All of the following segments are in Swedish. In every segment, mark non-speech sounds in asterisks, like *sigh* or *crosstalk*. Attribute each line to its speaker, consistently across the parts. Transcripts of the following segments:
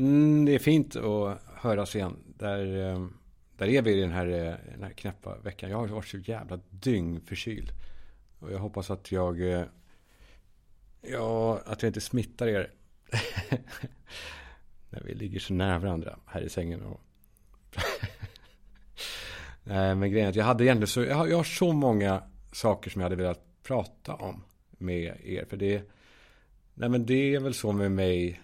Speaker 1: Mm, det är fint att höras igen. Där, eh, där är vi i den här, eh, den här knäppa veckan. Jag har varit så jävla dyngförkyld. Och jag hoppas att jag... Eh, ja, att jag inte smittar er. *laughs* När vi ligger så nära varandra här i sängen. Och *laughs* Nej, men grejen är att jag hade egentligen så... Jag har, jag har så många saker som jag hade velat prata om med er. För det... Nej, men det är väl så med mig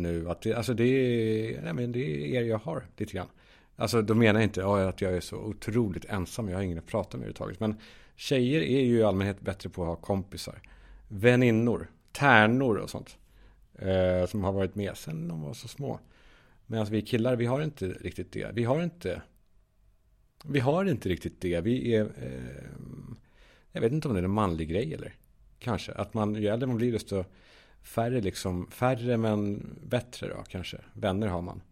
Speaker 1: nu. Att det, alltså det, är, nej men det är er jag har lite grann. Alltså då menar jag inte ja, att jag är så otroligt ensam. Jag har ingen att prata med överhuvudtaget. Men tjejer är ju i allmänhet bättre på att ha kompisar. Väninnor, tärnor och sånt. Eh, som har varit med sen de var så små. Medan vi killar, vi har inte riktigt det. Vi har inte vi har inte riktigt det. Vi är... Eh, jag vet inte om det är en manlig grej eller kanske. Att man, ju äldre man blir desto färre liksom, färre men bättre då kanske. Vänner har man.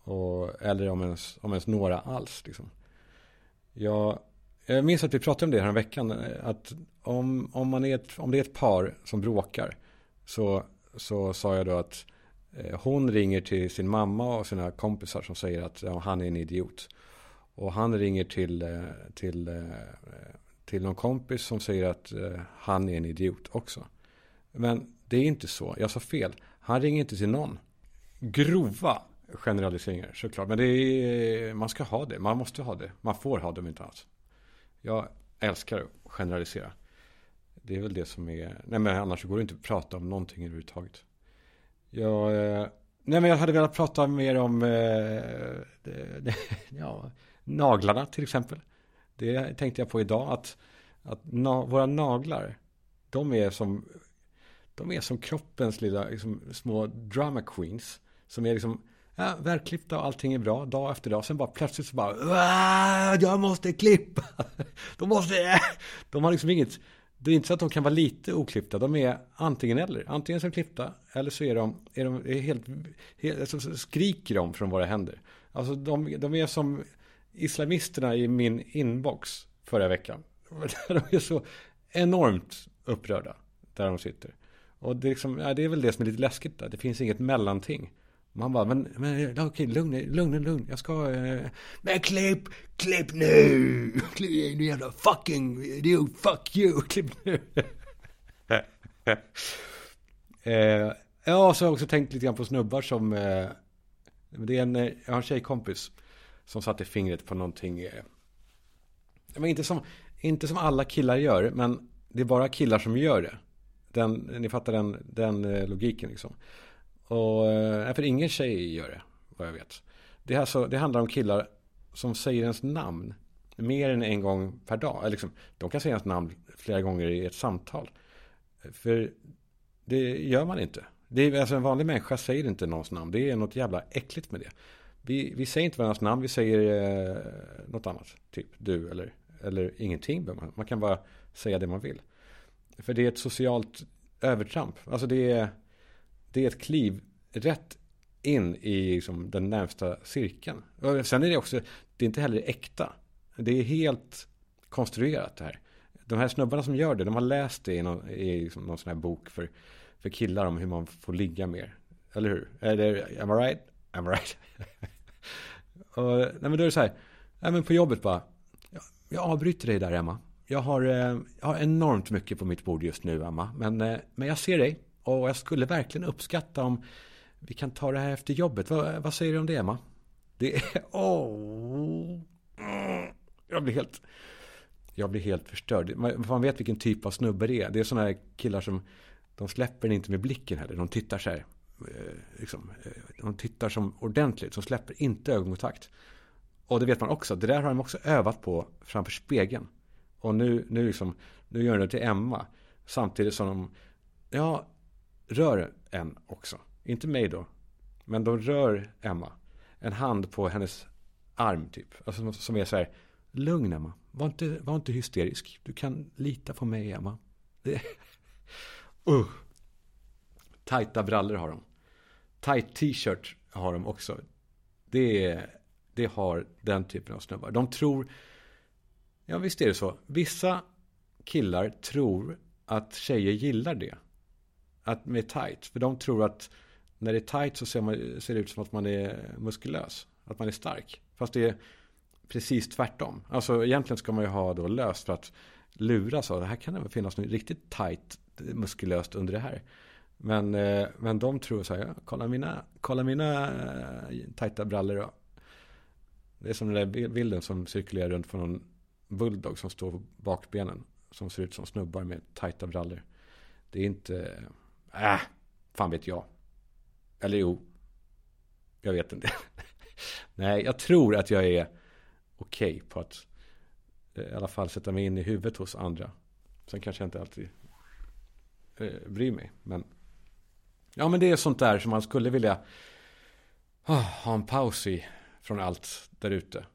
Speaker 1: Och, eller om ens, om ens några alls liksom. Jag, jag minns att vi pratade om det här en veckan. Att om, om, man är ett, om det är ett par som bråkar. Så, så sa jag då att eh, hon ringer till sin mamma och sina kompisar som säger att ja, han är en idiot. Och han ringer till, eh, till, eh, till någon kompis som säger att eh, han är en idiot också. Men det är inte så. Jag sa fel. Han ringer inte till någon. Grova generaliseringar såklart. Men det är, man ska ha det. Man måste ha det. Man får ha det om inte alls. Jag älskar att generalisera. Det är väl det som är... Nej men annars går det inte att prata om någonting överhuvudtaget. Jag... Eh, nej men jag hade velat prata mer om... Eh, *laughs* ja, naglarna till exempel. Det tänkte jag på idag att, att na, våra naglar, de är som, de är som kroppens lilla liksom, små drama queens. Som är liksom, ja, välklippta och allting är bra dag efter dag. Sen bara plötsligt så bara, jag måste klippa. *laughs* De måste, *laughs* de har liksom inget, det är inte så att de kan vara lite oklippta. De är antingen eller. Antingen så klippta eller så är de, är de är helt, helt alltså, skriker de från våra händer. Alltså de, de är som islamisterna i min inbox förra veckan. *laughs* De är så enormt upprörda där de sitter. Och det är, liksom, ja, det är väl det som är lite läskigt där. Det finns inget mellanting. Man bara, men, men okej, lugn, lugn, lugn. Jag ska... Eh, men klipp, klipp nu! *laughs* Klipp nu jävla fucking idiot, fuck you, *laughs* klipp nu! *laughs* eh, ja, så har jag också tänkt lite grann på snubbar som... Eh, det är en, eh, jag har en tjejkompis som satte fingret på någonting. Eh, men inte, som, inte som alla killar gör, men det är bara killar som gör det. Den, ni fattar den, den eh, logiken liksom. Och, eh, för ingen tjej gör det, vad jag vet. Det, är alltså, det handlar om killar som säger ens namn mer än en gång per dag. Liksom, de kan säga ens namn flera gånger i ett samtal. För det gör man inte. Det är, alltså en vanlig människa säger inte någons namn. Det är något jävla äckligt med det. Vi, vi säger inte varandras namn, vi säger eh, något annat. Typ du eller, eller ingenting. Man, man kan bara säga det man vill. För det är ett socialt övertramp. Alltså det är, det är ett kliv rätt in i liksom, den närmsta cirkeln. Och sen är det också, det är inte heller äkta. Det är helt konstruerat det här. De här snubbarna som gör det, de har läst det i någon, i liksom någon sån här bok för, för killar om hur man får ligga mer. Eller hur? Är det, am I right? Am I right? *laughs* och, nej men då är det så här. Nej men på jobbet bara. Jag, jag avbryter dig där Emma. Jag har, eh, jag har enormt mycket på mitt bord just nu Emma. Men, eh, men jag ser dig. Och jag skulle verkligen uppskatta om vi kan ta det här efter jobbet. Vad, vad säger du om det Emma? Det är... *laughs* Oh, jag blir helt... Jag blir helt förstörd. Man, man vet vilken typ av snubbe det är. Det är sådana här killar som... De släpper inte med blicken heller. De tittar så här. Eh, liksom, de tittar som ordentligt, De släpper inte ögonkontakt. Och det vet man också, det där har de också övat på framför spegeln. Och nu, nu, liksom, nu gör de det till Emma. Samtidigt som de, ja, rör en också. Inte mig då. Men de rör Emma. En hand på hennes arm typ. Alltså som är så här, lugn Emma. Var inte, var inte hysterisk. Du kan lita på mig Emma. Det, *laughs* uh. Tajta brallor har de. Tight t-shirt har de också. Det, det har den typen av snubbar. De tror, ja visst är det så. Vissa killar tror att tjejer gillar det. Att med tight. För de tror att när det är tight så ser, man, ser det ut som att man är muskulös. Att man är stark. Fast det är precis tvärtom. Alltså egentligen ska man ju ha då löst för att lura så. Det här kan det väl finnas något riktigt tight muskulöst under det här. Men, eh, men de tror så här, ja, kolla mina, kolla mina eh, tajta brallor då. Det är som den där bilden som cirkulerar runt från någon bulldog som står på bakbenen. Som ser ut som snubbar med tajta brallor. Det är inte, äh, fan vet jag. Eller jo, jag vet inte. *laughs* Nej, jag tror att jag är okej okay på att eh, i alla fall sätta mig in i huvudet hos andra. Sen kanske jag inte alltid eh, bryr mig. Men ja, men det är sånt där som man skulle vilja oh, ha en paus i från allt där ute.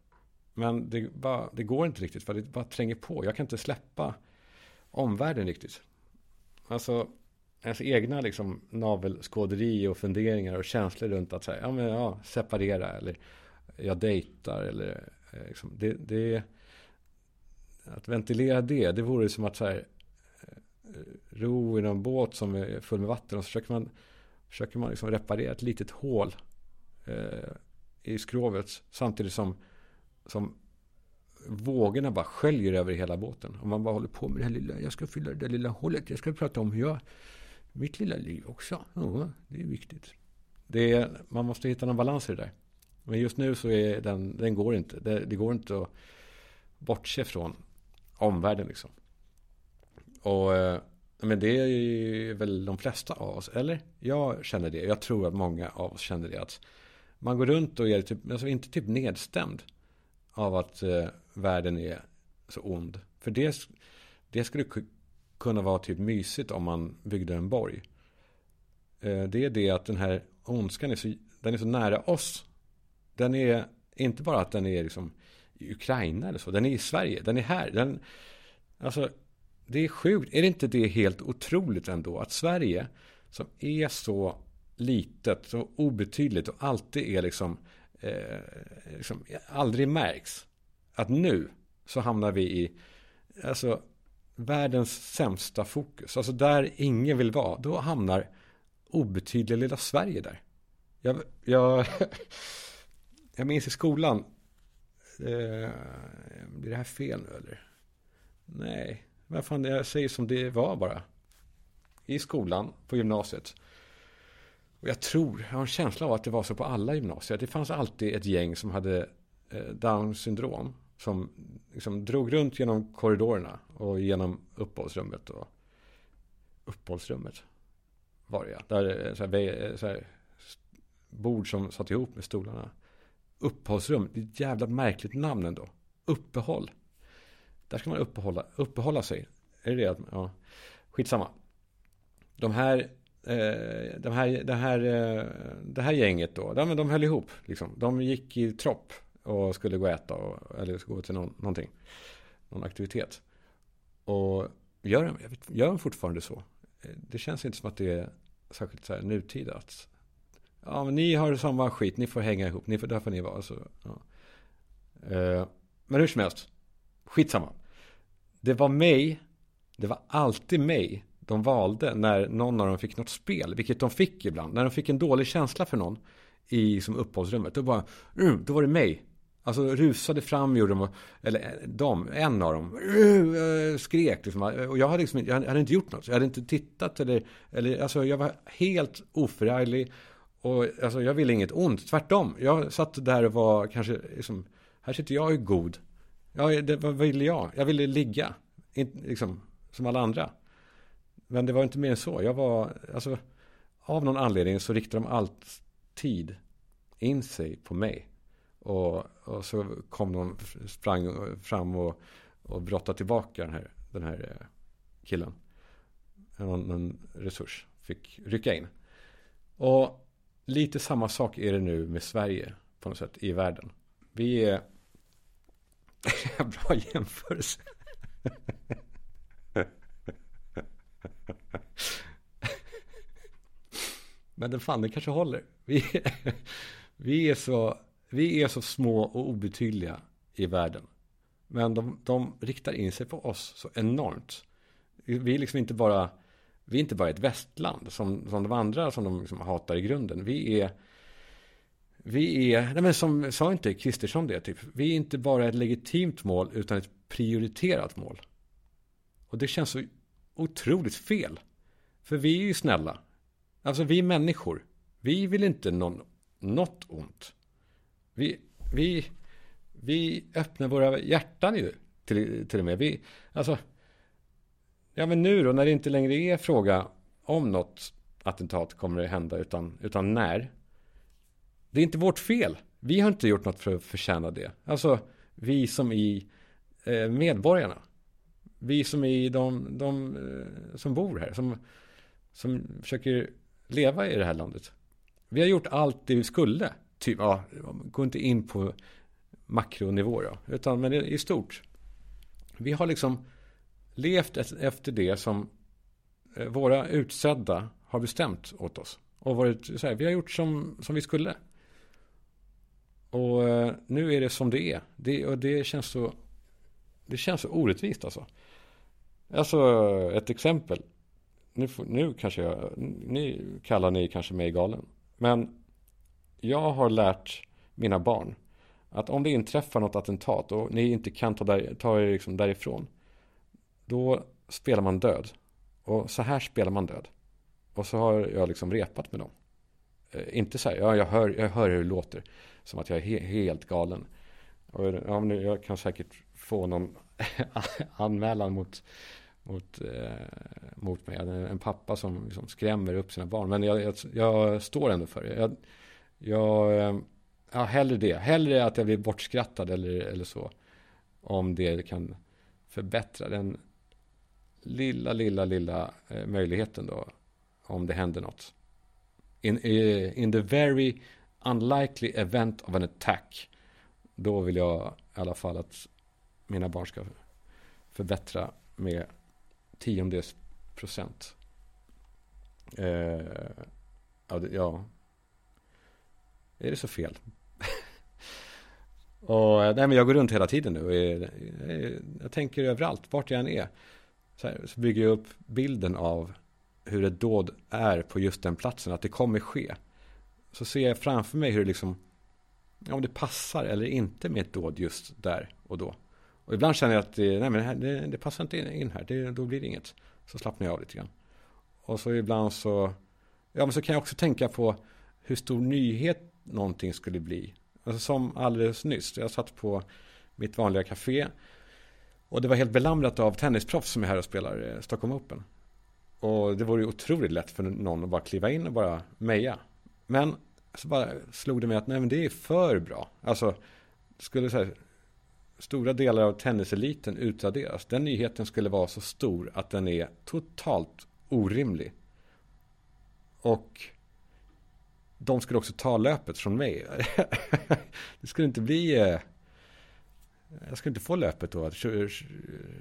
Speaker 1: Men det, bara, det går inte riktigt för det bara tränger på. Jag kan inte släppa omvärlden riktigt. Alltså ens egna liksom navelskåderi och funderingar och känslor runt att säga, ja men ja, separera eller jag dejtar eller eh, liksom, det, det att ventilera det, det vore som att så här, eh, ro i någon båt som är full med vatten och så försöker man, försöker man liksom reparera ett litet hål eh, i skrovet samtidigt som, som vågorna bara sköljer över hela båten. Och man bara håller på med det här lilla, jag ska fylla det där lilla hålet, jag ska prata om hur jag, mitt lilla liv också. Ja, det är viktigt. Det är, man måste hitta någon balans i det där. Men just nu så är den, den går inte. Det, det går inte att bortse från omvärlden liksom. Och eh, men det är väl de flesta av oss, eller? Jag känner det. Jag tror att många av oss känner det. Att man går runt och är typ, alltså inte typ nedstämd av att eh, världen är så ond. För det, det skulle kunna vara typ mysigt om man byggde en borg. Eh, det är det att den här ondskan är så, den är så nära oss. Den är inte bara att den är liksom i Ukraina eller så. Den är i Sverige. Den är här. Den, alltså, det är sjukt. Är det inte det helt otroligt ändå? Att Sverige som är så litet, så obetydligt och alltid är liksom, eh, liksom aldrig märks. Att nu så hamnar vi i, alltså världens sämsta fokus. Alltså där ingen vill vara. Då hamnar obetydliga lilla Sverige där. Jag, jag, *laughs* jag minns i skolan. Eh, blir det här fel nu eller? Nej, vad fan, jag säger som det var bara. I skolan, på gymnasiet. Och jag tror, jag har en känsla av att det var så på alla gymnasier. Det fanns alltid ett gäng som hade eh, Down syndrom. Som liksom drog runt genom korridorerna och genom uppehållsrummet. Och uppehållsrummet var det ja. Där, eh, så här, eh, så här, bord som satt ihop med stolarna. Uppehållsrum, det är ett jävla märkligt namn ändå. Uppehåll. Där ska man uppehålla, uppehålla sig. Är det det? Ja. Skitsamma. De här eh, de här, det, här, eh, det här gänget då, de, de höll ihop. Liksom. De gick i tropp och skulle gå och äta och, eller gå till någon, någonting. Någon aktivitet. Och gör de, gör de fortfarande så? Eh, det känns inte som att det är särskilt så här nutida. Att, ja, men ni har samma skit, ni får hänga ihop, ni får, där får ni vara. Så, ja. eh, men hur som helst, skitsamma. Det var mig, det var alltid mig de valde när någon av dem fick något spel, vilket de fick ibland. När de fick en dålig känsla för någon i som uppehållsrummet, då bara, mm, då var det mig. Alltså rusade fram gjorde de, eller de, en av dem, mm, skrek liksom. Och jag hade, liksom, jag hade inte gjort något. Jag hade inte tittat eller, eller alltså jag var helt oförarglig. Och alltså jag ville inget ont, tvärtom. Jag satt där och var kanske, liksom, här sitter jag och är god. Ja, det, vad ville jag? Jag ville ligga, in, liksom, som alla andra. Men det var inte mer än så. Jag var, alltså, av någon anledning så riktade de alltid in sig på mig. Och, och så kom de, sprang fram och, och brottade tillbaka den här, den här eh, killen. Någon, någon resurs fick rycka in. Och lite samma sak är det nu med Sverige på något sätt i världen. Vi är... *laughs* Bra jämförelse. *laughs* Men den fan, den kanske håller. Vi, vi, är så, vi är så små och obetydliga i världen. Men de, de riktar in sig på oss så enormt. Vi är liksom inte bara Vi är inte bara ett västland som, som de andra som de liksom hatar i grunden. Vi är vi är, nej men som sa inte Kristersson det, typ. Vi är inte bara ett legitimt mål utan ett prioriterat mål. Och det känns så otroligt fel. För vi är ju snälla. Alltså vi är människor. Vi vill inte någon, något ont. Vi, vi, vi öppnar våra hjärtan ju till, till och med. Vi, alltså, ja men nu då när det inte längre är fråga om något attentat kommer att hända utan, utan när. Det är inte vårt fel. Vi har inte gjort något för att förtjäna det. Alltså vi som i eh, medborgarna. Vi som är de, de eh, som bor här. Som, som försöker leva i det här landet. Vi har gjort allt det vi skulle. Typ, ja, gå inte in på makronivå då. Utan men i stort. Vi har liksom levt efter det som eh, våra utsedda har bestämt åt oss. Och varit så här, vi har gjort som, som vi skulle. Och eh, nu är det som det är. Det, och det känns så Det känns så orättvist alltså. Alltså ett exempel. Nu, nu kanske jag Ni kallar ni kanske mig galen. Men jag har lärt mina barn att om det inträffar något attentat och ni inte kan ta, där, ta er liksom därifrån. Då spelar man död. Och så här spelar man död. Och så har jag liksom repat med dem. Eh, inte så här, ja, jag, hör, jag hör hur det låter. Som att jag är he helt galen. Och, ja, men jag kan säkert få någon *laughs* anmälan mot, mot, eh, mot mig. En pappa som liksom skrämmer upp sina barn. Men jag, jag, jag står ändå för det. Jag, jag, eh, ja, hellre det. Hellre att jag blir bortskrattad eller, eller så. Om det kan förbättra den lilla, lilla, lilla eh, möjligheten då. Om det händer något. In, eh, in the very unlikely event of an attack. Då vill jag i alla fall att mina barn ska förbättra med tiondels procent. Eh, ja, ja, är det så fel? *laughs* och, eh, nej, men jag går runt hela tiden nu. Och är, jag tänker överallt, vart jag än är. Så, här, så bygger jag upp bilden av hur ett dåd är på just den platsen. Att det kommer ske så ser jag framför mig hur det liksom, om det passar eller inte med ett dåd just där och då. Och ibland känner jag att det, nej men det, här, det, det passar inte in här, det, då blir det inget. Så slappnar jag av lite grann. Och så ibland så, ja men så kan jag också tänka på hur stor nyhet någonting skulle bli. Alltså som alldeles nyss, jag satt på mitt vanliga café och det var helt belamrat av tennisproffs som är här och spelar eh, Stockholm Open. Och det vore ju otroligt lätt för någon att bara kliva in och bara meja. Men så bara slog det mig att nej men det är för bra. Alltså, skulle så här, stora delar av tenniseliten utraderas. Den nyheten skulle vara så stor att den är totalt orimlig. Och de skulle också ta löpet från mig. *laughs* det skulle inte bli... Eh, jag skulle inte få löpet då.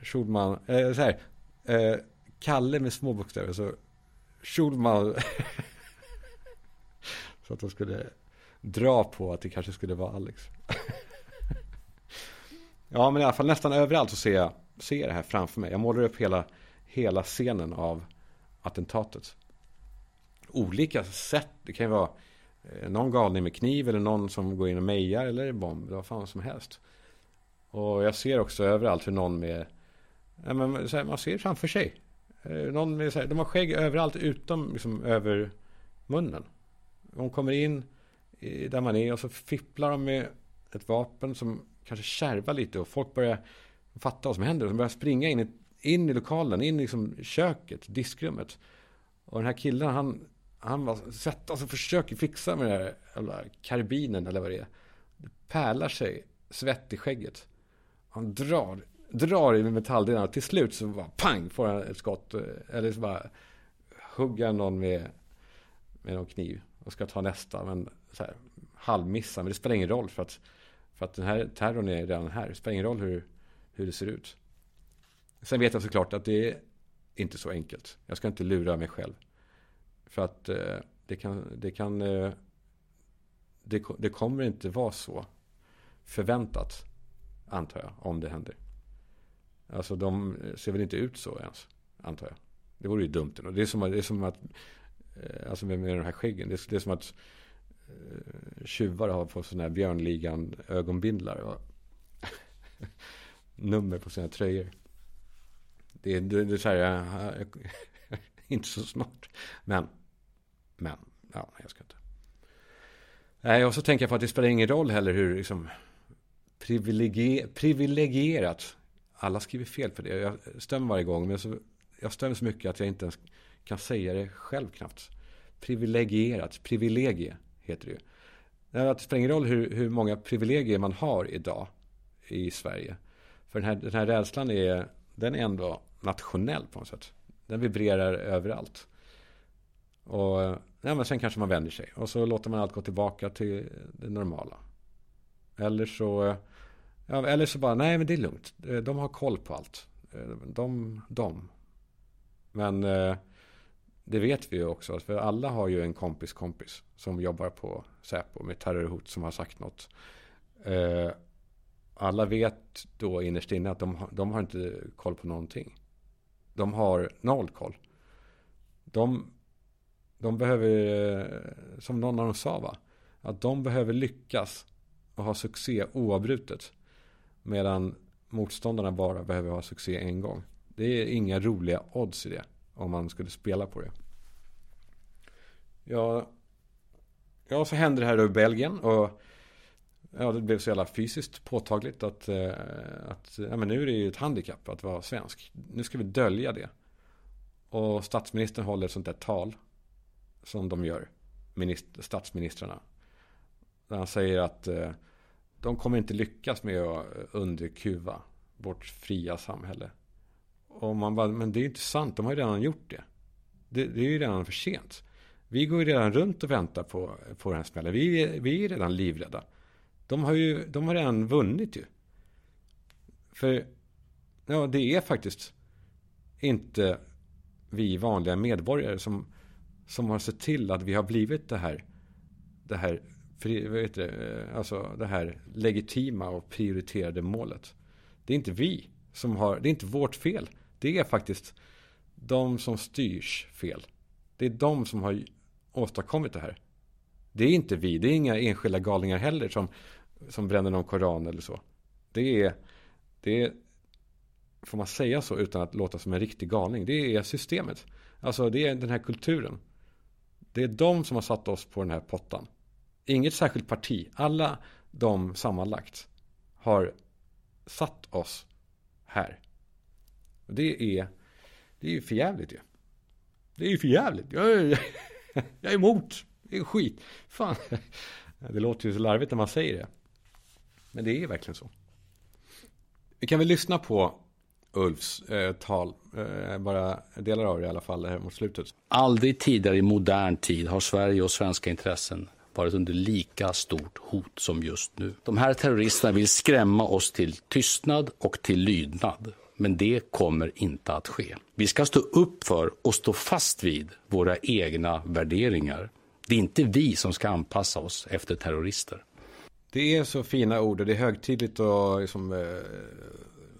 Speaker 1: Schulman... Eh, så här, eh, Kalle med små bokstäver. Så Schulman... *laughs* Så att de skulle dra på att det kanske skulle vara Alex. *laughs* ja, men i alla fall nästan överallt så ser jag, ser jag det här framför mig. Jag målar upp hela, hela scenen av attentatet. Olika sätt. Det kan ju vara eh, någon galning med kniv eller någon som går in och mejar eller bomb. Vad fan som helst. Och jag ser också överallt hur någon med... Ja, men, här, man ser framför sig. Eh, någon med, så här, de har skägg överallt utom liksom, över munnen. De kommer in där man är och så fipplar de med ett vapen som kanske kärvar lite och folk börjar fatta vad som händer. De börjar springa in i, in i lokalen, in i liksom köket, diskrummet. Och den här killen, han, han var svettas alltså försöker fixa med den här jävla karbinen eller vad det är. Det pärlar sig svett i skägget. Han drar, drar i metalldelarna. Till slut så bara pang får han ett skott. Eh, eller så bara hugger någon med, med någon kniv och ska ta nästa. Men så här, halvmissar. Men det spelar ingen roll för att, för att den här terrorn är redan här. Det spelar ingen roll hur, hur det ser ut. Sen vet jag såklart att det är inte så enkelt. Jag ska inte lura mig själv. För att eh, det kan, det kan eh, det, det kommer inte vara så förväntat, antar jag, om det händer. Alltså de ser väl inte ut så ens, antar jag. Det vore ju dumt. Det är som, det är som att, eh, alltså med, med de här skäggen, det är, det är som att eh, Eh, tjuvar har på sådana här björnligan ögonbindlar. Och *laughs* nummer på sina tröjor. Det är, det, det är så här, *laughs* inte så smart. Men, men, ja, jag ska inte. Nej, och så tänker jag på att det spelar ingen roll heller hur liksom, privilegier, privilegierat. Alla skriver fel för det. Jag stämmer varje gång. Men så, jag stämmer så mycket att jag inte ens kan säga det själv knappt. Privilegierat, privilegie heter det ju. Det spelar ingen roll hur, hur många privilegier man har idag i Sverige. För den här, den här rädslan är, den är ändå nationell på något sätt. Den vibrerar överallt. Och ja, men sen kanske man vänder sig. Och så låter man allt gå tillbaka till det normala. Eller så, ja, eller så bara, nej men det är lugnt. De har koll på allt. De, de. Men eh, det vet vi ju också. För alla har ju en kompis kompis. Som jobbar på Säpo med terrorhot som har sagt något. Eh, alla vet då innerst inne att de, de har inte koll på någonting. De har noll koll. De, de behöver, eh, som någon av dem sa va, att de behöver lyckas och ha succé oavbrutet. Medan motståndarna bara behöver ha succé en gång. Det är inga roliga odds i det. Om man skulle spela på det. Ja, ja så hände det här i Belgien. Och ja, det blev så jävla fysiskt påtagligt att, eh, att ja, men nu är det ju ett handikapp att vara svensk. Nu ska vi dölja det. Och statsministern håller ett sånt där tal som de gör, minister, statsministrarna. Där han säger att eh, de kommer inte lyckas med att underkuva vårt fria samhälle. Och man bara, men det är inte sant, de har ju redan gjort det. Det, det är ju redan för sent. Vi går ju redan runt och väntar på, på den här smällen. Vi, vi är redan livrädda. De har ju de har redan vunnit ju. För ja, det är faktiskt inte vi vanliga medborgare som, som har sett till att vi har blivit det här, det här, vet det, eh, alltså det här legitima och prioriterade målet. Det är inte vi som har, det är inte vårt fel. Det är faktiskt de som styrs fel. Det är de som har åstadkommit det här. Det är inte vi, det är inga enskilda galningar heller som, som bränner någon koran eller så. Det är, det är, får man säga så utan att låta som en riktig galning? Det är systemet. Alltså det är den här kulturen. Det är de som har satt oss på den här pottan. Inget särskilt parti. Alla de sammanlagt har satt oss här. Det är, det är ju förjävligt ju. Det är ju förjävligt. Jag är, *laughs* jag är emot. Det är skit. Fan. Det låter ju så larvigt när man säger det. Men det är verkligen så. Vi kan väl lyssna på Ulfs eh, tal, eh, bara delar av det i alla fall här mot slutet.
Speaker 2: Aldrig tidigare i modern tid har Sverige och svenska intressen varit under lika stort hot som just nu. De här terroristerna vill skrämma oss till tystnad och till lydnad. Men det kommer inte att ske. Vi ska stå upp för och stå fast vid våra egna värderingar. Det är inte vi som ska anpassa oss efter terrorister.
Speaker 1: Det är så fina ord och det är högtidligt och liksom, eh,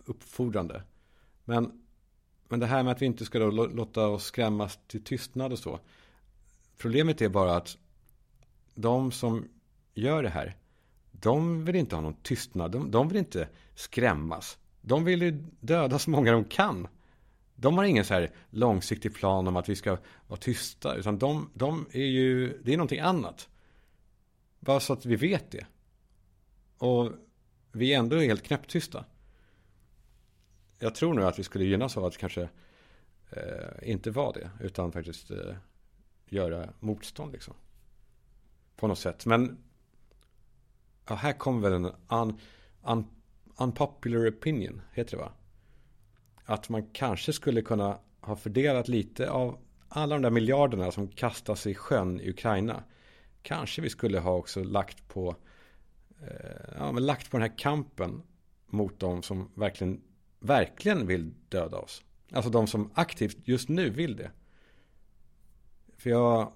Speaker 1: uppfordrande. Men, men det här med att vi inte ska låta oss skrämmas till tystnad och så. Problemet är bara att de som gör det här, de vill inte ha någon tystnad. De, de vill inte skrämmas. De vill ju döda så många de kan. De har ingen så här långsiktig plan om att vi ska vara tysta. Utan de, de är ju, det är någonting annat. Bara så att vi vet det. Och vi är ändå helt knäpptysta. Jag tror nu att vi skulle gynnas av att kanske eh, inte vara det. Utan faktiskt eh, göra motstånd liksom. På något sätt. Men ja, här kommer väl en un, un, unpopular opinion. Heter det va? Att man kanske skulle kunna ha fördelat lite av alla de där miljarderna som kastas i sjön i Ukraina. Kanske vi skulle ha också lagt på Eh, ja, men lagt på den här kampen mot de som verkligen, verkligen vill döda oss. Alltså de som aktivt just nu vill det. För jag,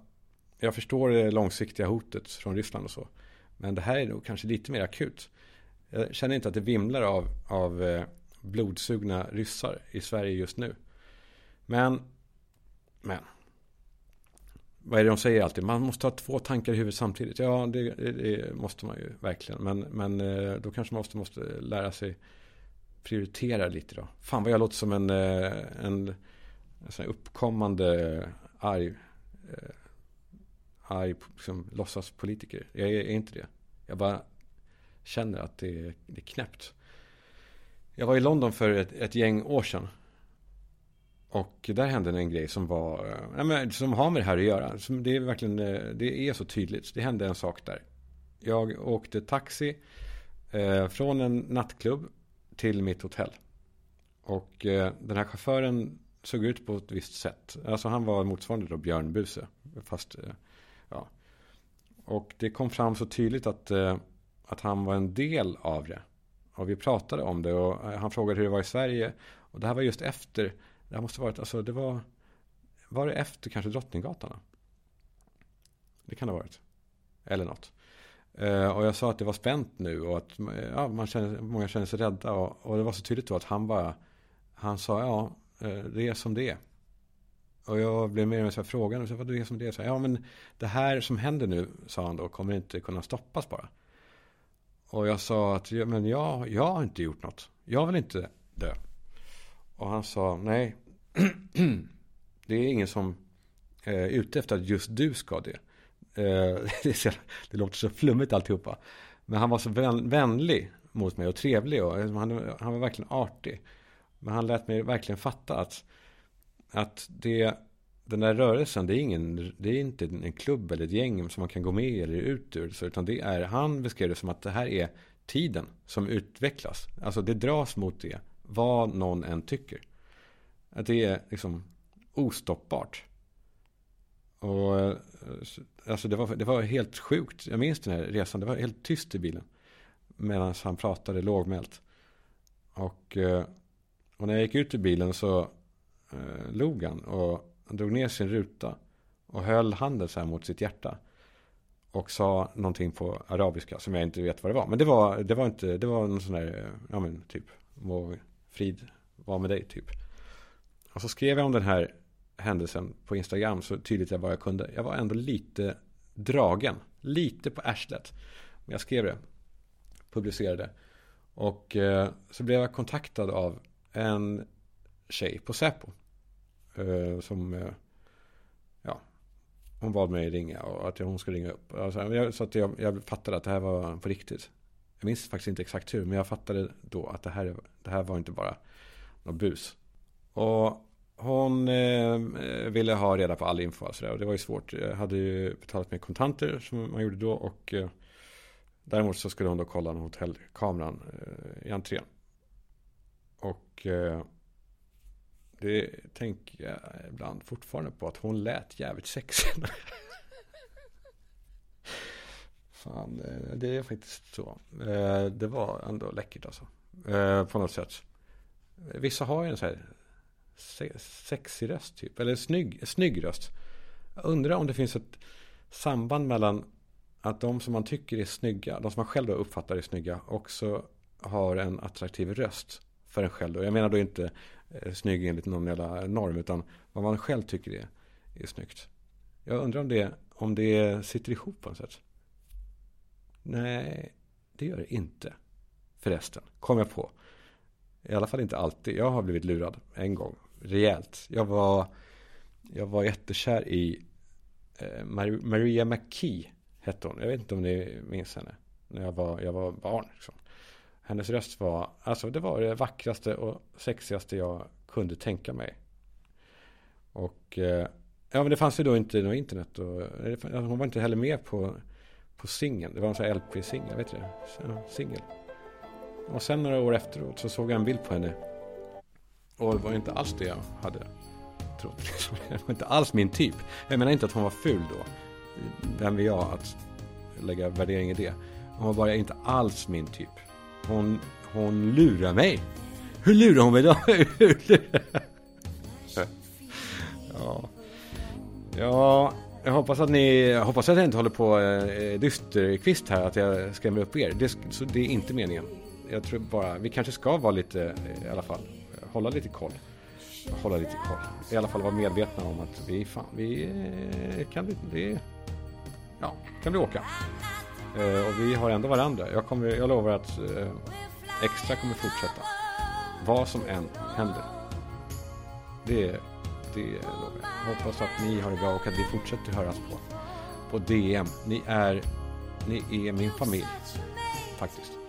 Speaker 1: jag förstår det långsiktiga hotet från Ryssland och så. Men det här är nog kanske lite mer akut. Jag känner inte att det vimlar av, av eh, blodsugna ryssar i Sverige just nu. Men Men. Vad är det de säger alltid? Man måste ha två tankar i huvudet samtidigt. Ja, det, det måste man ju verkligen. Men, men eh, då kanske man måste, måste lära sig prioritera lite då. Fan vad jag låter som en, eh, en, en sån uppkommande arg, arg liksom, låtsaspolitiker. Jag är, är inte det. Jag bara känner att det är, det är knäppt. Jag var i London för ett, ett gäng år sedan. Och där hände en grej som var, eh, nej, men, som har med det här att göra. Som det är verkligen, eh, det är så tydligt. Det hände en sak där. Jag åkte taxi eh, från en nattklubb till mitt hotell. Och eh, den här chauffören såg ut på ett visst sätt. Alltså han var motsvarande då Björn Buse. Fast, eh, ja. Och det kom fram så tydligt att, eh, att han var en del av det. Och vi pratade om det och eh, han frågade hur det var i Sverige. Och det här var just efter, det här måste varit, alltså det var, var det efter kanske Drottninggatan? Det kan det ha varit. Eller något. Eh, och jag sa att det var spänt nu och att eh, ja, man kände, många kände sig rädda. Och, och, det var så tydligt då att han bara, han sa ja, det är som det är. Och jag blev mer och mer så här frågan, vad det är som det är? Så, ja men det här som händer nu, sa han då, kommer inte kunna stoppas bara. Och jag sa att, men jag, jag har inte gjort något. Jag vill inte dö. Och han sa, nej, *clears throat* det är ingen som eh, är ute efter att just du ska eh, *laughs* det. Det låter så flummigt alltihopa. Men han var så vänlig mot mig och trevlig och eh, han, han var verkligen artig. Men han lät mig verkligen fatta att, att det, den där rörelsen, det är, ingen, det är inte en klubb eller ett gäng som man kan gå med eller ut ur. Utan det är, han beskrev det som att det här är tiden som utvecklas. Alltså det dras mot det, vad någon än tycker. Att det är liksom ostoppbart. Och eh, alltså det var, det var helt sjukt. Jag minns den här resan. Det var helt tyst i bilen. Medan han pratade lågmält. Och, eh, och när jag gick ut ur bilen så eh, log han. Och han drog ner sin ruta. Och höll handen så här mot sitt hjärta. Och sa någonting på arabiska som jag inte vet vad det var. Men det var, det var inte, det var någon sån där, ja men typ, må frid vara med dig typ. Och så skrev jag om den här händelsen på Instagram så tydligt jag bara kunde. Jag var ändå lite dragen. Lite på arslet. Men jag skrev det. Publicerade. Och eh, så blev jag kontaktad av en tjej på Säpo. Eh, som, eh, ja, hon bad mig ringa och att hon skulle ringa upp. Alltså, så att jag, jag fattade att det här var på riktigt. Jag minns faktiskt inte exakt hur, men jag fattade då att det här, det här var inte bara något bus. Och hon eh, ville ha reda på all info alltså, och det var ju svårt. Jag hade ju betalat med kontanter som man gjorde då och eh, däremot så skulle hon då kolla hotellkameran eh, i entrén. Och eh, det tänker jag ibland fortfarande på att hon lät jävligt sexig. *laughs* Fan, eh, det är faktiskt så. Eh, det var ändå läckert alltså. Eh, på något sätt. Vissa har ju en sån här sexig röst typ. Eller snygg, snygg röst. Jag undrar om det finns ett samband mellan att de som man tycker är snygga, de som man själv uppfattar är snygga, också har en attraktiv röst för en själv. Jag menar då inte eh, snygg enligt någon jävla norm, utan vad man själv tycker är, är snyggt. Jag undrar om det, om det sitter ihop på något sätt. Nej, det gör det inte. Förresten, kom jag på. I alla fall inte alltid. Jag har blivit lurad en gång rejält. Jag var, jag var jättekär i eh, Maria McKee hette hon. Jag vet inte om ni minns henne. När jag var, jag var barn. Liksom. Hennes röst var, alltså det var det vackraste och sexigaste jag kunde tänka mig. Och eh, ja, men det fanns ju då inte något internet. Och, eh, alltså, hon var inte heller med på, på singeln. Det var en sån här LP-singel, vet du det? Singel. Och sen några år efteråt så såg jag en bild på henne och det var inte alls det jag hade trott. *laughs* Det var inte alls min typ. Jag menar inte att hon var ful då. Vem är jag att lägga värdering i det? Hon var bara inte alls min typ. Hon, hon lurar mig. Hur lurar hon mig då? *laughs* ja. ja, jag hoppas att ni, jag hoppas att jag inte håller på eh, eh, dysterkvist här, att jag skrämmer upp er. Det, så det är inte meningen. Jag tror bara, vi kanske ska vara lite, eh, i alla fall, eh, hålla lite koll. hålla lite koll. I alla fall vara medvetna om att vi, fan, vi eh, kan, det, ja, kan vi åka. Eh, och vi har ändå varandra. Jag, kommer, jag lovar att eh, Extra kommer fortsätta. Vad som än händer. Det, det lovar jag. Hoppas att ni har det bra och att vi fortsätter höras på, på DM. Ni är, ni är min familj. Faktiskt.